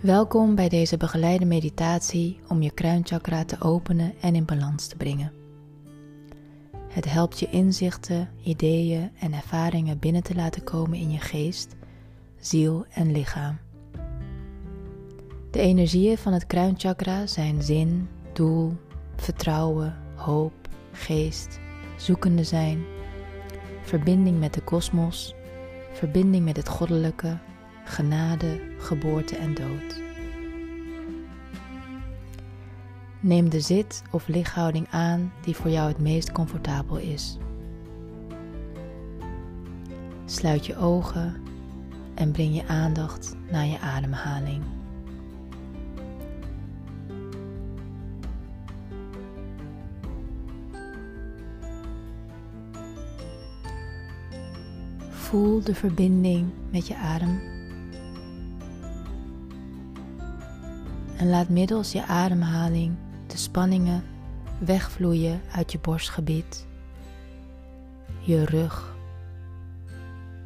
Welkom bij deze begeleide meditatie om je kruinchakra te openen en in balans te brengen. Het helpt je inzichten, ideeën en ervaringen binnen te laten komen in je geest, ziel en lichaam. De energieën van het kruinchakra zijn zin, doel, vertrouwen, hoop, geest, zoekende zijn, verbinding met de kosmos, verbinding met het goddelijke, genade, geboorte en dood. Neem de zit- of lichthouding aan die voor jou het meest comfortabel is. Sluit je ogen en breng je aandacht naar je ademhaling. Voel de verbinding met je adem. En laat middels je ademhaling de spanningen wegvloeien uit je borstgebied, je rug,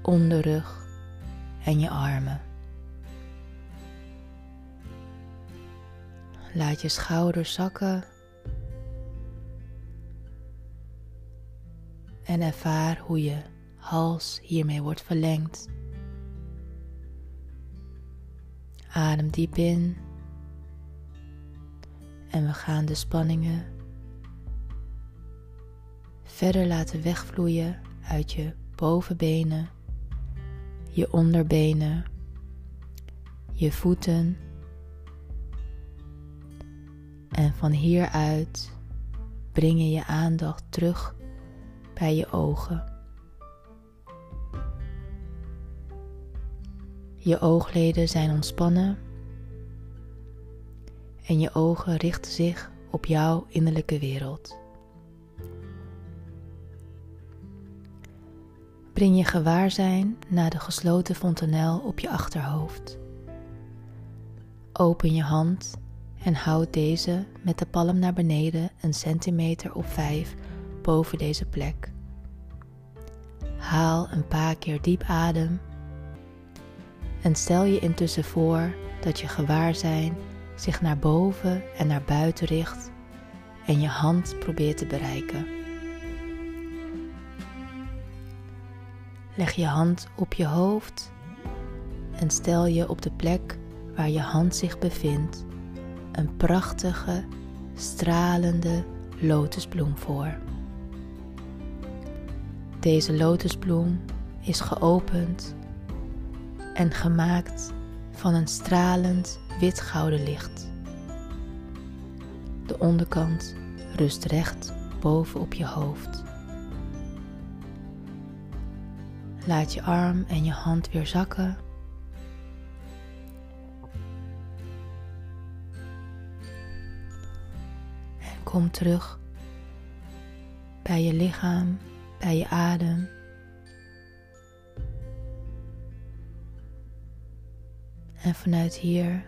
onderrug en je armen. Laat je schouders zakken en ervaar hoe je hals hiermee wordt verlengd. Adem diep in en we gaan de spanningen verder laten wegvloeien uit je bovenbenen, je onderbenen, je voeten. En van hieruit breng je je aandacht terug bij je ogen. Je oogleden zijn ontspannen en je ogen richten zich op jouw innerlijke wereld. Breng je gewaarzijn naar de gesloten fontanel op je achterhoofd. Open je hand en houd deze met de palm naar beneden een centimeter of vijf boven deze plek. Haal een paar keer diep adem en stel je intussen voor dat je gewaarzijn zich naar boven en naar buiten richt en je hand probeert te bereiken. Leg je hand op je hoofd en stel je op de plek waar je hand zich bevindt een prachtige, stralende lotusbloem voor. Deze lotusbloem is geopend en gemaakt van een stralend wit-gouden licht. De onderkant rust recht boven op je hoofd. Laat je arm en je hand weer zakken. En kom terug bij je lichaam, bij je adem. En vanuit hier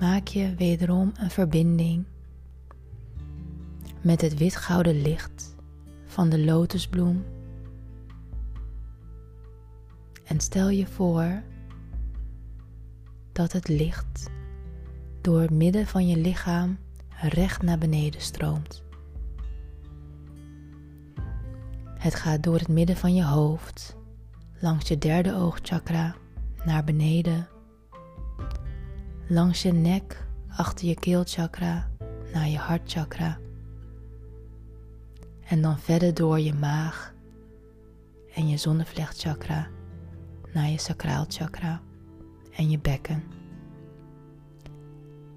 maak je wederom een verbinding met het witgouden licht van de lotusbloem. En stel je voor dat het licht door het midden van je lichaam recht naar beneden stroomt. Het gaat door het midden van je hoofd langs je derde oogchakra naar beneden, langs je nek achter je keelchakra naar je hartchakra en dan verder door je maag en je zonnevlechtchakra naar je sacraalchakra en je bekken.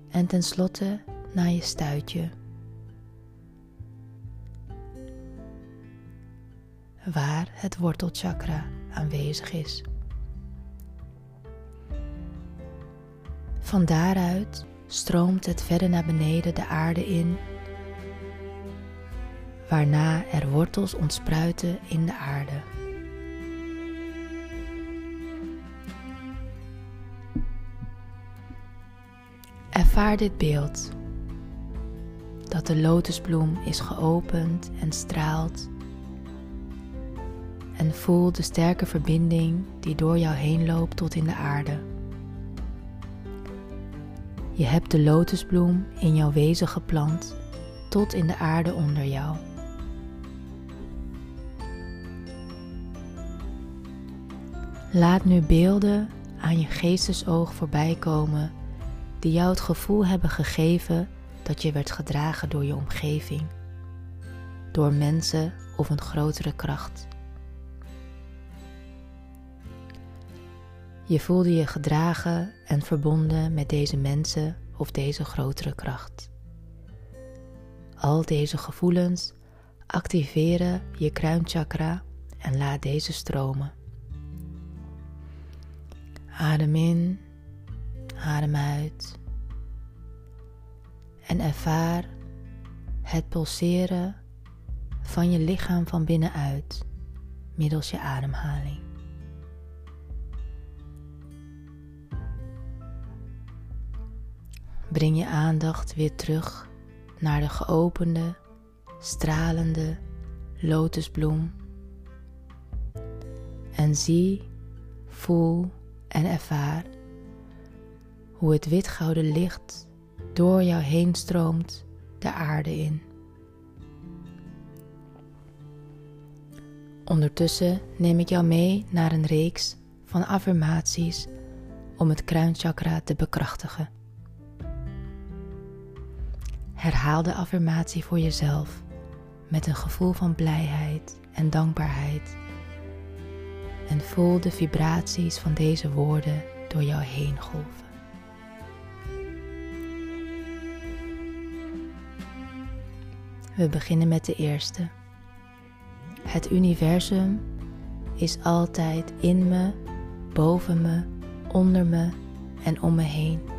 En tenslotte naar je stuitje. Waar het wortelchakra aanwezig is. Van daaruit stroomt het verder naar beneden de aarde in, waarna er wortels ontspruiten in de aarde. Ervaar dit beeld dat de lotusbloem is geopend en straalt En voel de sterke verbinding die door jou heen loopt tot in de aarde. Je hebt de lotusbloem in jouw wezen geplant tot in de aarde onder jou. Laat nu beelden aan je geestesoog voorbij komen die jou het gevoel hebben gegeven dat je werd gedragen door je omgeving, door mensen of een grotere kracht. Je voelde je gedragen en verbonden met deze mensen of deze grotere kracht. Al deze gevoelens activeren je kruinchakra en laat deze stromen. Adem in, adem uit en ervaar het pulseren van je lichaam van binnenuit middels je ademhaling. Breng je aandacht weer terug naar de geopende, stralende lotusbloem en zie, voel en ervaar hoe het witgouden licht door jou heen stroomt de aarde in. Ondertussen neem ik jou mee naar een reeks van affirmaties om het kruinchakra te bekrachtigen. Herhaal de affirmatie voor jezelf met een gevoel van blijheid en dankbaarheid. En voel de vibraties van deze woorden door jou heen golven. We beginnen met de eerste. Het universum is altijd in me, boven me, onder me en om me heen.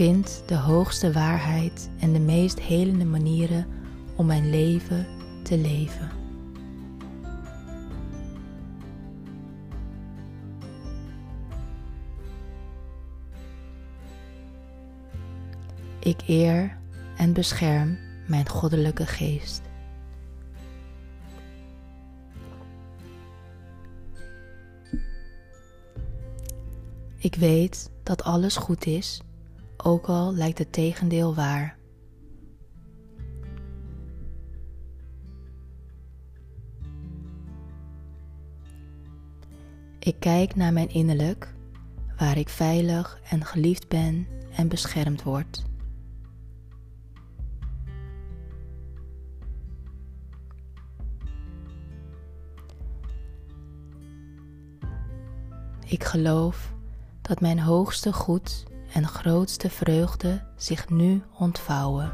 Vind de hoogste waarheid en de meest helende manieren om mijn leven te leven. Ik eer en bescherm mijn goddelijke geest. Ik weet dat alles goed is ook al lijkt het tegendeel waar. Ik kijk naar mijn innerlijk, waar ik veilig en geliefd ben en beschermd word. Ik geloof dat mijn hoogste goed en grootste vreugde zich nu ontvouwen.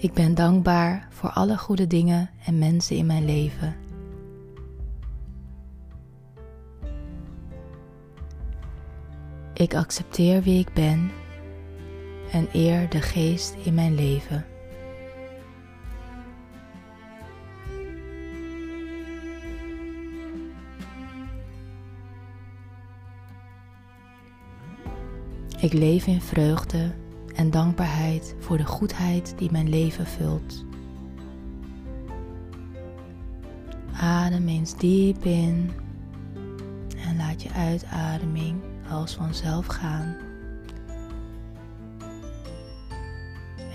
Ik ben dankbaar voor alle goede dingen en mensen in mijn leven. Ik accepteer wie ik ben en eer de geest in mijn leven. Ik leef in vreugde en dankbaarheid voor de goedheid die mijn leven vult. Adem eens diep in en laat je uitademing als vanzelf gaan.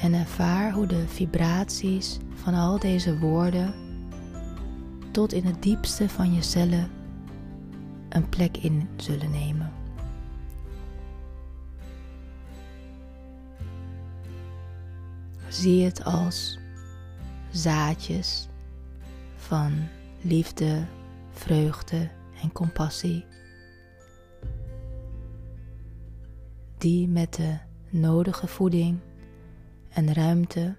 En ervaar hoe de vibraties van al deze woorden tot in het diepste van je cellen een plek in zullen nemen. Zie het als zaadjes van liefde, vreugde en compassie die met de nodige voeding en ruimte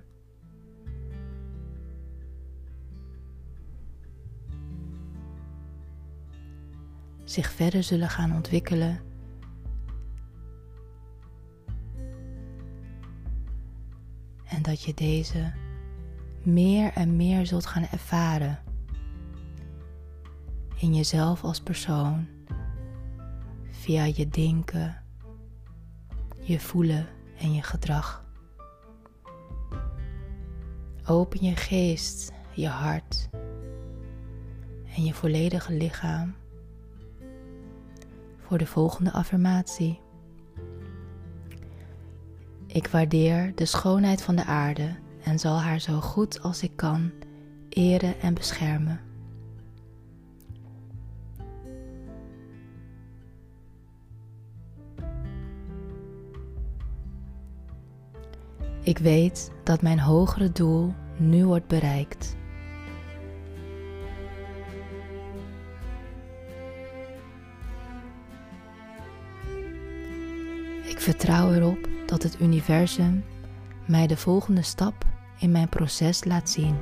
zich verder zullen gaan ontwikkelen. En dat je deze meer en meer zult gaan ervaren in jezelf als persoon, via je denken, je voelen en je gedrag. Open je geest, je hart en je volledige lichaam voor de volgende affirmatie. Ik waardeer de schoonheid van de aarde en zal haar zo goed als ik kan eren en beschermen. Ik weet dat mijn hogere doel nu wordt bereikt. Ik vertrouw erop dat het universum mij de volgende stap in mijn proces laat zien.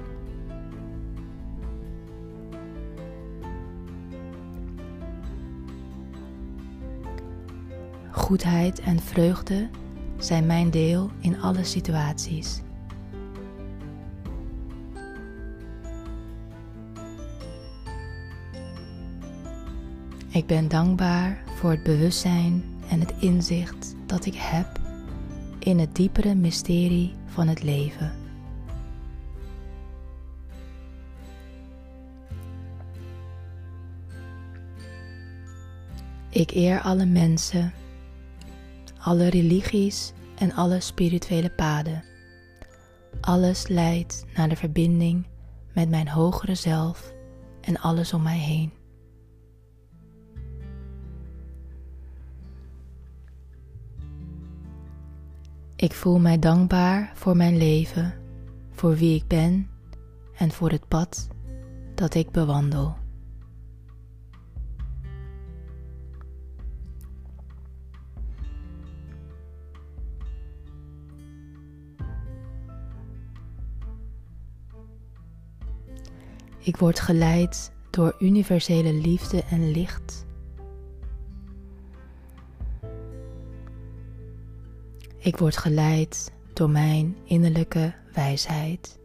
Goedheid en vreugde zijn mijn deel in alle situaties. Ik ben dankbaar voor het bewustzijn en het inzicht dat ik heb in het diepere mysterie van het leven. Ik eer alle mensen alle religies en alle spirituele paden. Alles leidt naar de verbinding met mijn hogere zelf en alles om mij heen. Ik voel mij dankbaar voor mijn leven, voor wie ik ben en voor het pad dat ik bewandel. Ik word geleid door universele liefde en licht. Ik word geleid door mijn innerlijke wijsheid.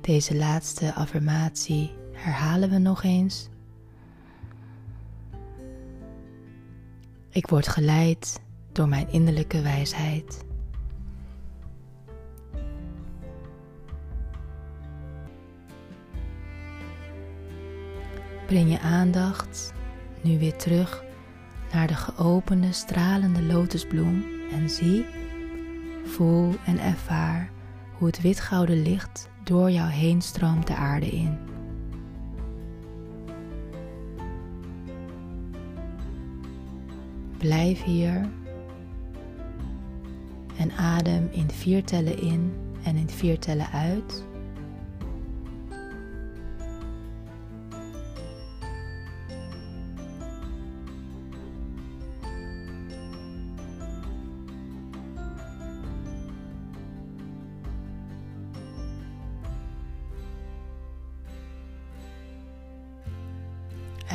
Deze laatste affirmatie herhalen we nog eens. Ik word geleid door mijn innerlijke wijsheid. Breng je aandacht nu weer terug naar de geopende stralende lotusbloem en zie, voel en ervaar hoe het witgouden licht door jou heen stroomt de aarde in. Blijf hier en adem in vier tellen in en in vier tellen uit.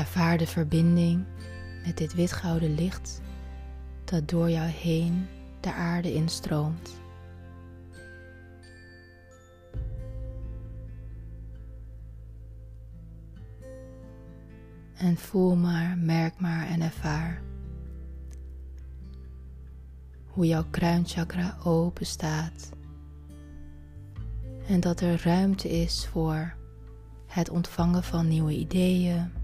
Ervaar de verbinding met dit witgouden licht dat door jou heen de aarde instroomt. En voel maar, merk maar en ervaar hoe jouw kruinchakra open staat en dat er ruimte is voor het ontvangen van nieuwe ideeën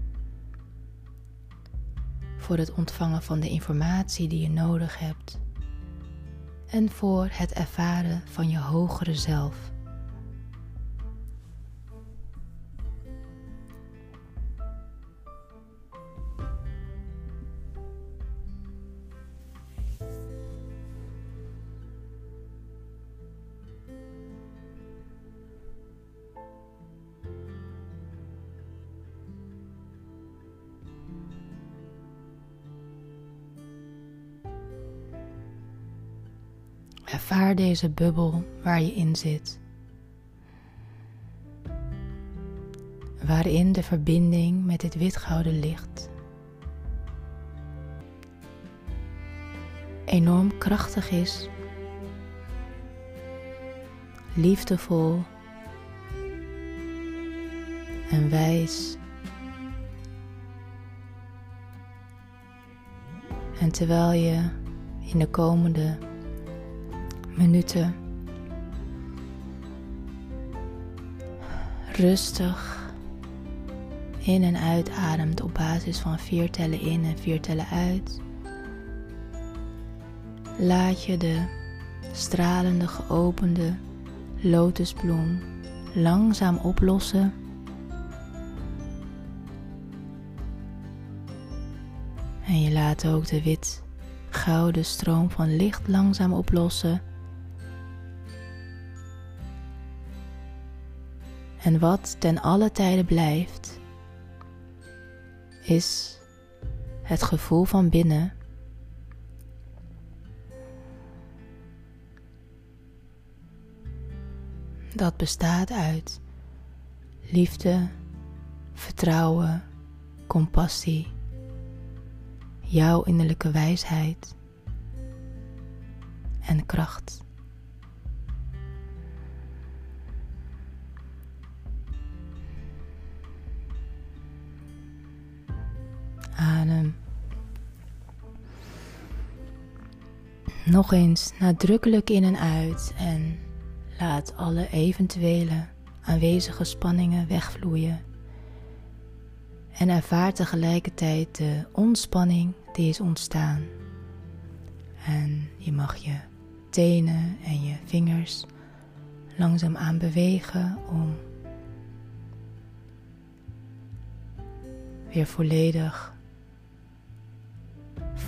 voor het ontvangen van de informatie die je nodig hebt en voor het ervaren van je hogere zelf. Ervaar deze bubbel waar je in zit. waarin de verbinding met dit witgouden licht enorm krachtig is, liefdevol en wijs. En terwijl je in de komende minuten rustig in en uitademt op basis van vier tellen in en vier tellen uit, laat je de stralende geopende lotusbloem langzaam oplossen. En je laat ook de wit gouden stroom van licht langzaam oplossen. En wat ten alle tijde blijft, is het gevoel van binnen. Dat bestaat uit liefde, vertrouwen, compassie, jouw innerlijke wijsheid en kracht. Nog eens nadrukkelijk in en uit en laat alle eventuele aanwezige spanningen wegvloeien. En ervaar tegelijkertijd de ontspanning die is ontstaan. En je mag je tenen en je vingers langzaam aan bewegen om weer volledig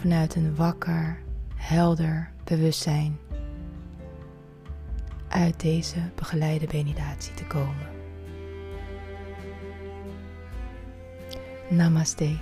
vanuit een wakker, helder bewustzijn uit deze begeleide meditatie te komen. Namaste.